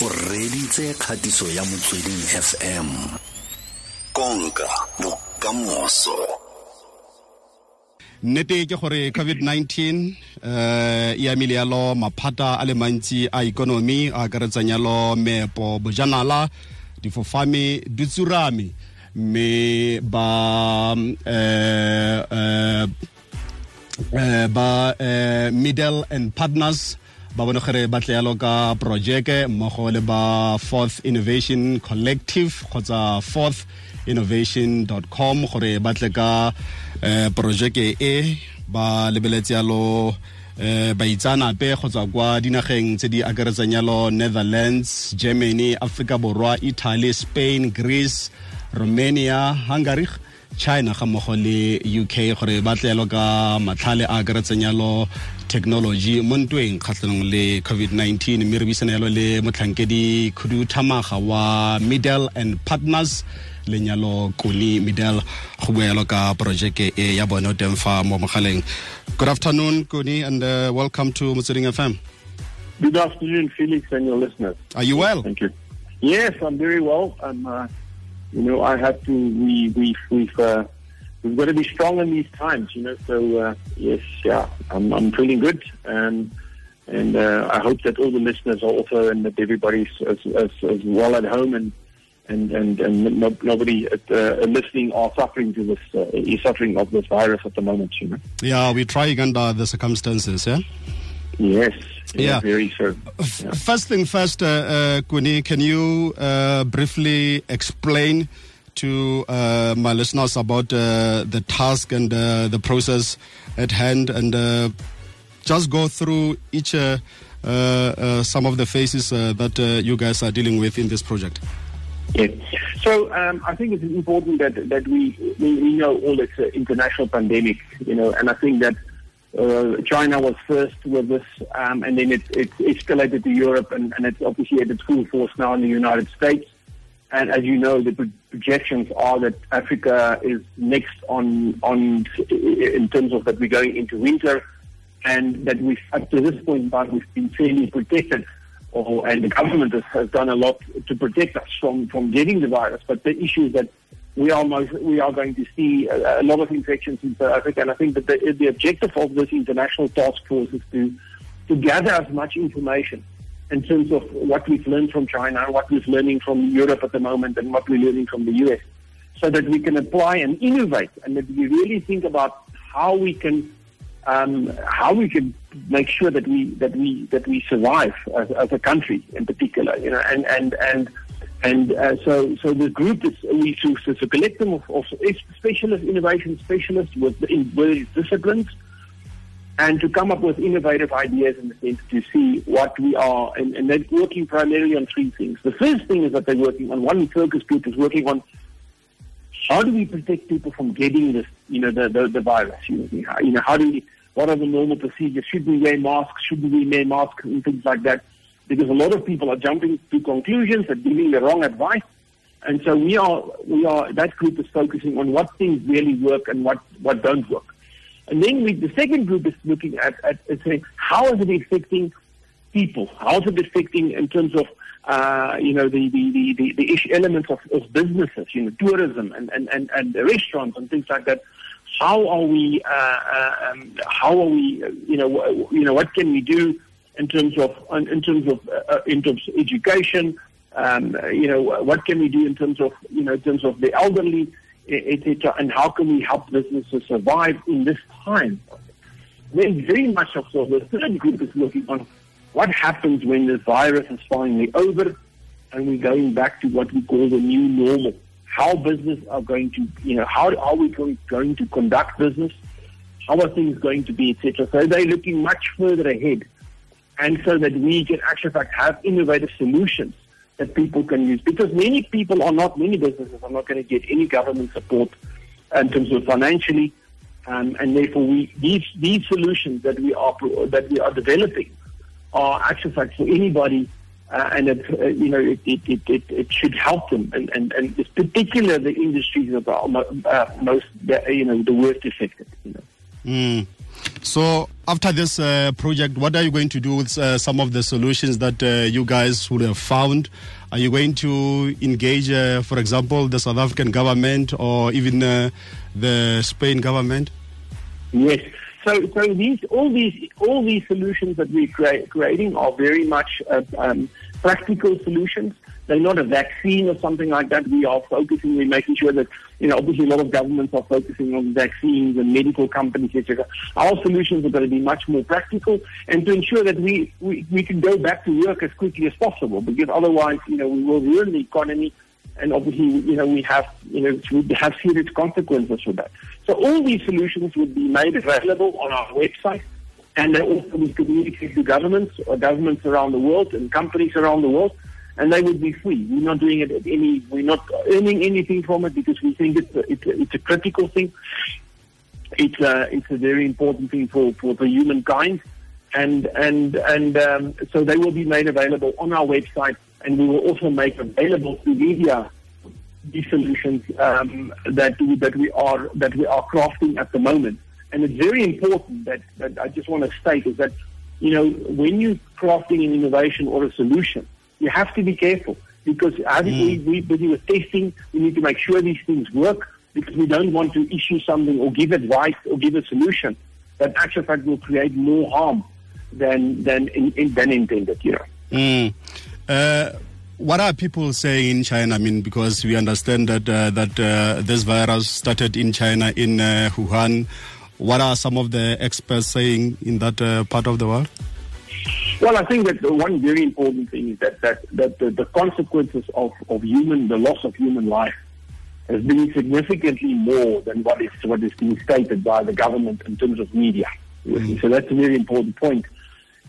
o reditse kgatiso ya motsweding fm konka bokamoso. Nnete ke gore covid-19 uh, e amile yalo maphata a le mantsi a ikonomi a akaretsang yalo meepo bojanala difofame ditsurame. Mme ba uh, uh, uh, ba uh, middle and partners ba bone gore ba tle yalo ka projeke mmogo le ba fourth innovation collective kgotsa fourth innovation.com gore ba tle ka eh, projeke e. Ba lebeletse yalo eh, baitsanape kgotsa kwa dinageng tse di akaretsang yalo netherlands germany africa borwa italy spain greece romania hungary china ga mmogo le uk gore ba tle yalo ka matlhale a akaretsang yalo technology mo ntweng kgatlhanong le covid-19 mme re buisana yalo le motlhankedi khuduthamaga wa Middel and partners lenyalo Coenie Middel go bua yalo ka projeke e ya bone o teng fa mo mogaleng good afternoon Coenie and uh, welcome to motsweding fm Good afternoon, Felix, and your listeners. are you well Thank you. Yes, I'm very well. I'm, uh, you know, I have to. We we we've uh, we've got to be strong in these times, you know. So uh, yes, yeah, I'm I'm feeling good, and and uh, I hope that all the listeners are also and that everybody's as as, as well at home and. And and and no, nobody at, uh, listening are suffering to this uh, is suffering of this virus at the moment, you know. yeah we trying under the circumstances yeah Yes, Yeah. very so. F- Yeah. First thing first, uh, uh, Coenie, can you uh, briefly explain to uh, my listeners about uh, the task and uh, the process at hand, and uh, just go through each uh, uh, uh, some of the phases uh, that uh, you guys are dealing with in this project? Yes. So um, I think it's important that that we we, we know all it's an international pandemic, you know, and I think that uh, China was first with this, um, and then it, it escalated to Europe, and, and it's obviously at its full force now in the United States. And as you know, the projections are that Africa is next on on in terms of that we're going into winter, and that we up to this point in time we've been fairly protected, or and the government has, has done a lot to protect us from from getting the virus. But the issue is that we are most, we are going to see a, a lot of infections in South Africa, and I think that the, the objective of this international task force is to to gather as much information in terms of what we've learned from China, what we're learning from Europe at the moment, and what we're learning from the US, so that we can apply and innovate, and that we really think about how we can um, how we can make sure that we that we that we survive as, as a country in particular, you know, and and and and uh, so so the group is we so it's a collective of, of specialist innovation specialists with in various disciplines and to come up with innovative ideas in the sense to see what we are, and, and they're working primarily on three things. The first thing is that they're working on one focus group is working on how do we protect people from getting this, you know, the, the, the virus? You know, you know, how do we, what are the normal procedures? Should we wear masks? Should we wear masks and things like that? Because a lot of people are jumping to conclusions and giving the wrong advice. And so we are, we are, that group is focusing on what things really work and what, what don't work. And then we, the second group is looking at, at, at saying, how is it affecting people? How is it affecting in terms of, uh, you know, the, the, the, the, the issue elements of, of businesses, you know, tourism and, and, and, and restaurants and things like that. How are we, uh, uh, um, how are we, uh, you know, you know, what can we do in terms of, in terms of, uh, uh, in terms of education, um, you know, what can we do in terms of, you know, in terms of the elderly, etc., and how can we help businesses survive in this time? Then very much also the third group is looking on what happens when the virus is finally over and we're going back to what we call the new normal. How business are going to, you know, how are we going, going to conduct business? How are things going to be, etc. So they're looking much further ahead, and so that we can actually, fact, have innovative solutions that people can use. Because many people are not, many businesses are not going to get any government support in terms of financially, um, and therefore we these these solutions that we are that we are developing are actually, fact, for anybody. Uh, and it, uh, you know it, it, it, it, should help them, and and and it's particular the industries that are uh, most uh, you know the worst affected. You know. Mm. So, after this uh, project, what are you going to do with uh, some of the solutions that uh, you guys would have found? Are you going to engage, uh, for example, the South African government or even uh, the Spain government? Yes. So, so these all these all these solutions that we're crea- creating are very much uh, um, practical solutions. They're not a vaccine or something like that. We are focusing, we're making sure that, you know, obviously a lot of governments are focusing on vaccines and medical companies, etc. Our solutions are going to be much more practical and to ensure that we, we, we can go back to work as quickly as possible because otherwise, you know, we will ruin the economy and obviously, you know, we have, you know, we have serious consequences for that. So all these solutions would be made available on our website and they also will communicate to governments or governments around the world and companies around the world and they would be free. We're not doing it at any, we're not earning anything from it because we think it's a, it's a, it's a critical thing. It's a, it's a very important thing for, for the humankind. And, and, and um, so they will be made available on our website and we will also make available to media these solutions um, that, that, we are, that we are crafting at the moment. And it's very important that, that I just want to state is that, you know, when you're crafting an innovation or a solution, you have to be careful because as mm. we, we busy with testing, we need to make sure these things work because we don't want to issue something or give advice or give a solution that actually fact will create more harm than than in, in, than intended. You know. Mm. Uh, what are people saying in China? I mean, because we understand that uh, that uh, this virus started in China in uh, Wuhan. What are some of the experts saying in that uh, part of the world? Well, I think that the one very important thing is that that, that the, the consequences of, of human, the loss of human life, has been significantly more than what is what is being stated by the government in terms of media. Mm. So that's a very important point.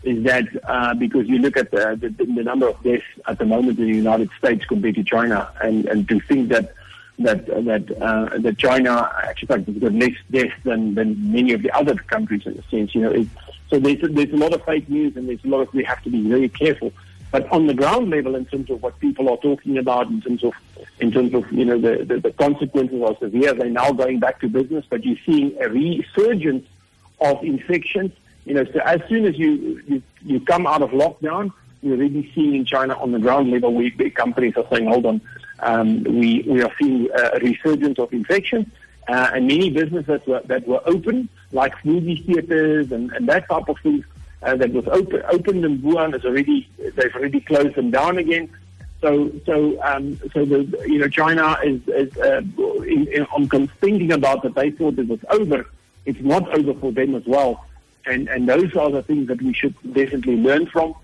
Is that uh, because you look at the, the, the, number of deaths at the moment in the United States compared to China, and, and to think that that that uh, that China actually got less deaths than, than many of the other countries in a sense, you know, it, so there's a, there's a lot of fake news and there's a lot of, we have to be very careful. But on the ground level, in terms of what people are talking about, in terms of, in terms of, you know, the, the, the consequences are severe. They're now going back to business, but you're seeing a resurgence of infections. You know, so as soon as you, you, you come out of lockdown, you're already seeing in China on the ground level, we, big companies are saying, hold on, um, we, we are seeing a resurgence of infection. Uh, and many businesses that were, that were open, like movie theaters and, and that type of things, uh, that was open, opened in Wuhan is already they've already closed them down again. So so um, so the you know China is, is uh, in, in, thinking about that they thought it was over. It's not over for them as well, and and those are the things that we should definitely learn from.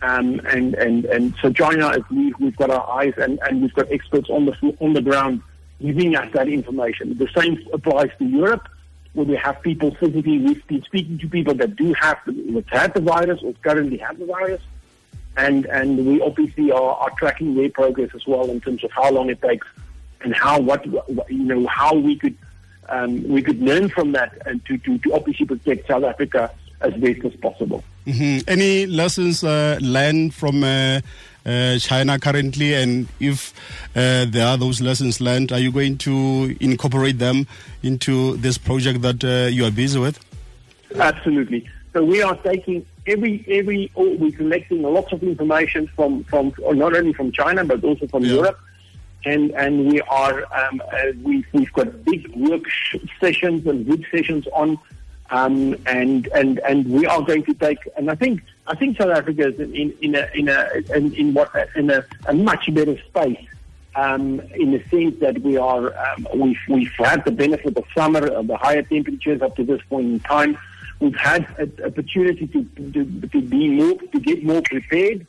Um, and and and so China is we, we've got our eyes and, and we've got experts on the on the ground giving us that information. The same applies to Europe, where we have people physically, we've been speaking to people that do have, that had the virus or currently have the virus, and, and we obviously are, are tracking their progress as well in terms of how long it takes and how, what, you know, how we could, um, we could learn from that and to, to, to obviously protect South Africa as best as possible. Mm-hmm. Any lessons uh, learned from uh, uh, China currently, and if uh, there are those lessons learned, are you going to incorporate them into this project that uh, you are busy with? Absolutely. So we are taking every every oh, we're collecting lots of information from from not only from China but also from yeah. Europe, and and we are um, uh, we we've got big work sessions and good sessions on um, and and and we are going to take. And I think I think South Africa is in in a in a in, in what in a, a much better space. Um, in the sense that we are, um, we've, we've had the benefit of summer, of the higher temperatures up to this point in time. We've had an opportunity to, to, to be more, to get more prepared.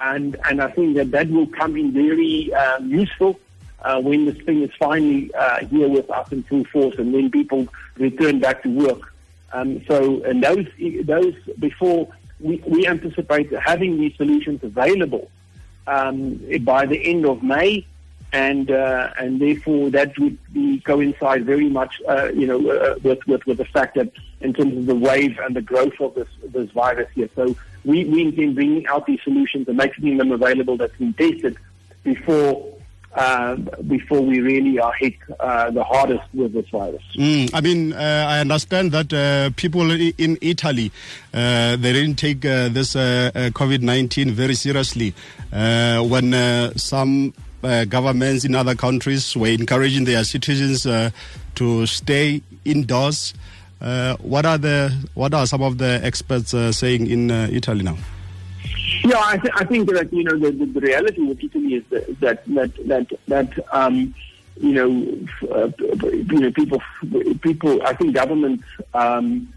And, and I think that that will come in very um, useful uh, when the spring is finally uh, here with us in full force and when people return back to work. Um, so, and those, those before we, we anticipate having these solutions available um, by the end of May, and uh, and therefore that would be coincide very much, uh, you know, uh, with, with with the fact that in terms of the wave and the growth of this this virus here. So we we intend bringing out these solutions and making them available that's been tested before uh, before we really are hit uh, the hardest with this virus. Mm, I mean, uh, I understand that uh, people in Italy uh, they didn't take uh, this COVID nineteen very seriously when some governments in other countries were encouraging their citizens to stay indoors. what are the what are some of the experts saying in Italy now? Yeah, I, th- I think that you know the, the, the reality with Italy is that that that that, um, you know uh, you know people people I think governments um,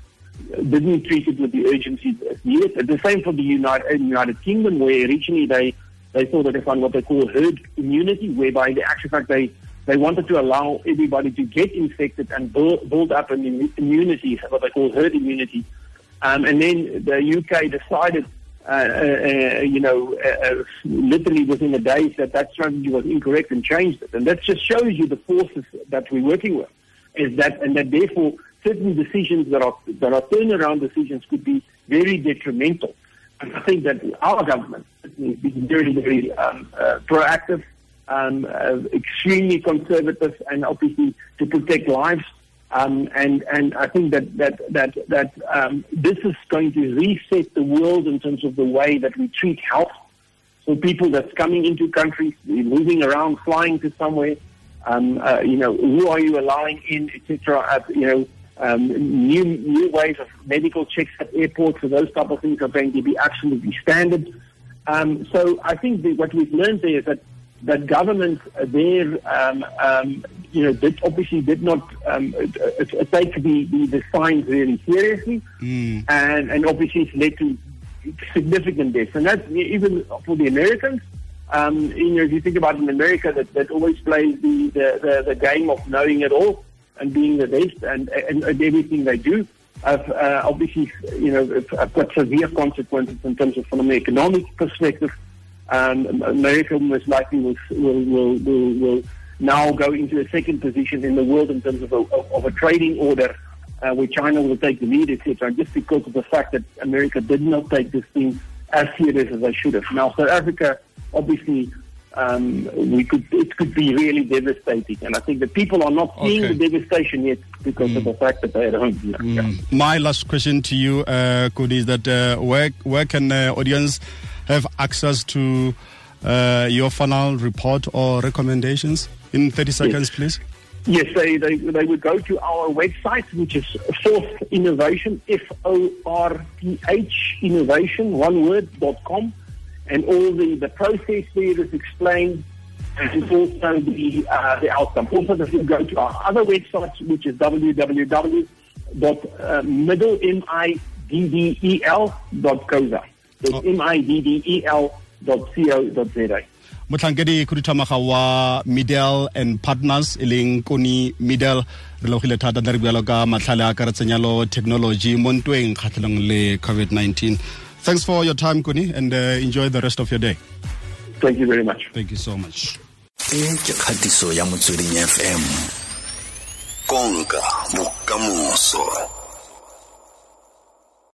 didn't treat it with the urgency as needed. The same for the United United Kingdom, where originally they they thought that they found what they call herd immunity, whereby the actual fact they they wanted to allow everybody to get infected and build, build up an immunity, what they call herd immunity. Um, and then the UK decided you know, uh, literally within a day that that strategy was incorrect and changed it. And that just shows you the forces that we're working with. Is that and that therefore certain decisions that are that are turnaround decisions could be very detrimental. And I think that our government is very very um, uh, proactive, um, uh, extremely conservative, and obviously to protect lives um, and and I think that that that that um, this is going to reset the world in terms of the way that we treat health. So people that's coming into countries, moving around, flying to somewhere, um, uh, you know, who are you allowing in, etc. Uh, you know, um, new new ways of medical checks at airports, so those type of things are going to be absolutely standard. Um, so I think that what we've learned there is that that government there, um, um, you know, did obviously did not um, take the, the, the, signs really seriously, mm. and and obviously it's led to significant deaths, and that's even for the Americans. Um, you know, if you think about in America, that, that always plays the, the, the, the game of knowing it all and being the best and, and, and everything they do. Have, uh, obviously, you know, have got severe consequences in terms of from an economic perspective um, America most likely will, will, will, will, will now go into a second position in the world in terms of a, of a trading order uh, where China will take the lead, etc. Just because of the fact that America did not take this thing as serious as they should have. Now, South Africa, obviously, um, we could it could be really devastating, and I think that people are not seeing okay. the devastation yet because mm. of the fact that they're at home. Mm. My last question to you, uh, Coenie, is that uh, where where can uh, audience have access to uh, your final report or recommendations? In 30 seconds, yes. please. Yes, they, they, they would go to our website, which is Forth Innovation, F O R T H Innovation, one word, dot com. And all the, the process there is explained and also the, uh, the outcome. Also, they would go to our other website, which is www.middel.co.za. It's oh. M-I-D-D-E-L dot C-O dot Z-A. motlhankedi khuduthamaga wa Middel and partners e leng Coenie Middel. Re logile thata tla re bualo ka matlhale a karetseng yalo technology mo ntweng kgatlhanong le covid-19 thanks for your time Coenie and uh, enjoy the rest of your day. Thank you very much. Thank you so much. E ke kgatiso ya motsweding fm konka bokamoso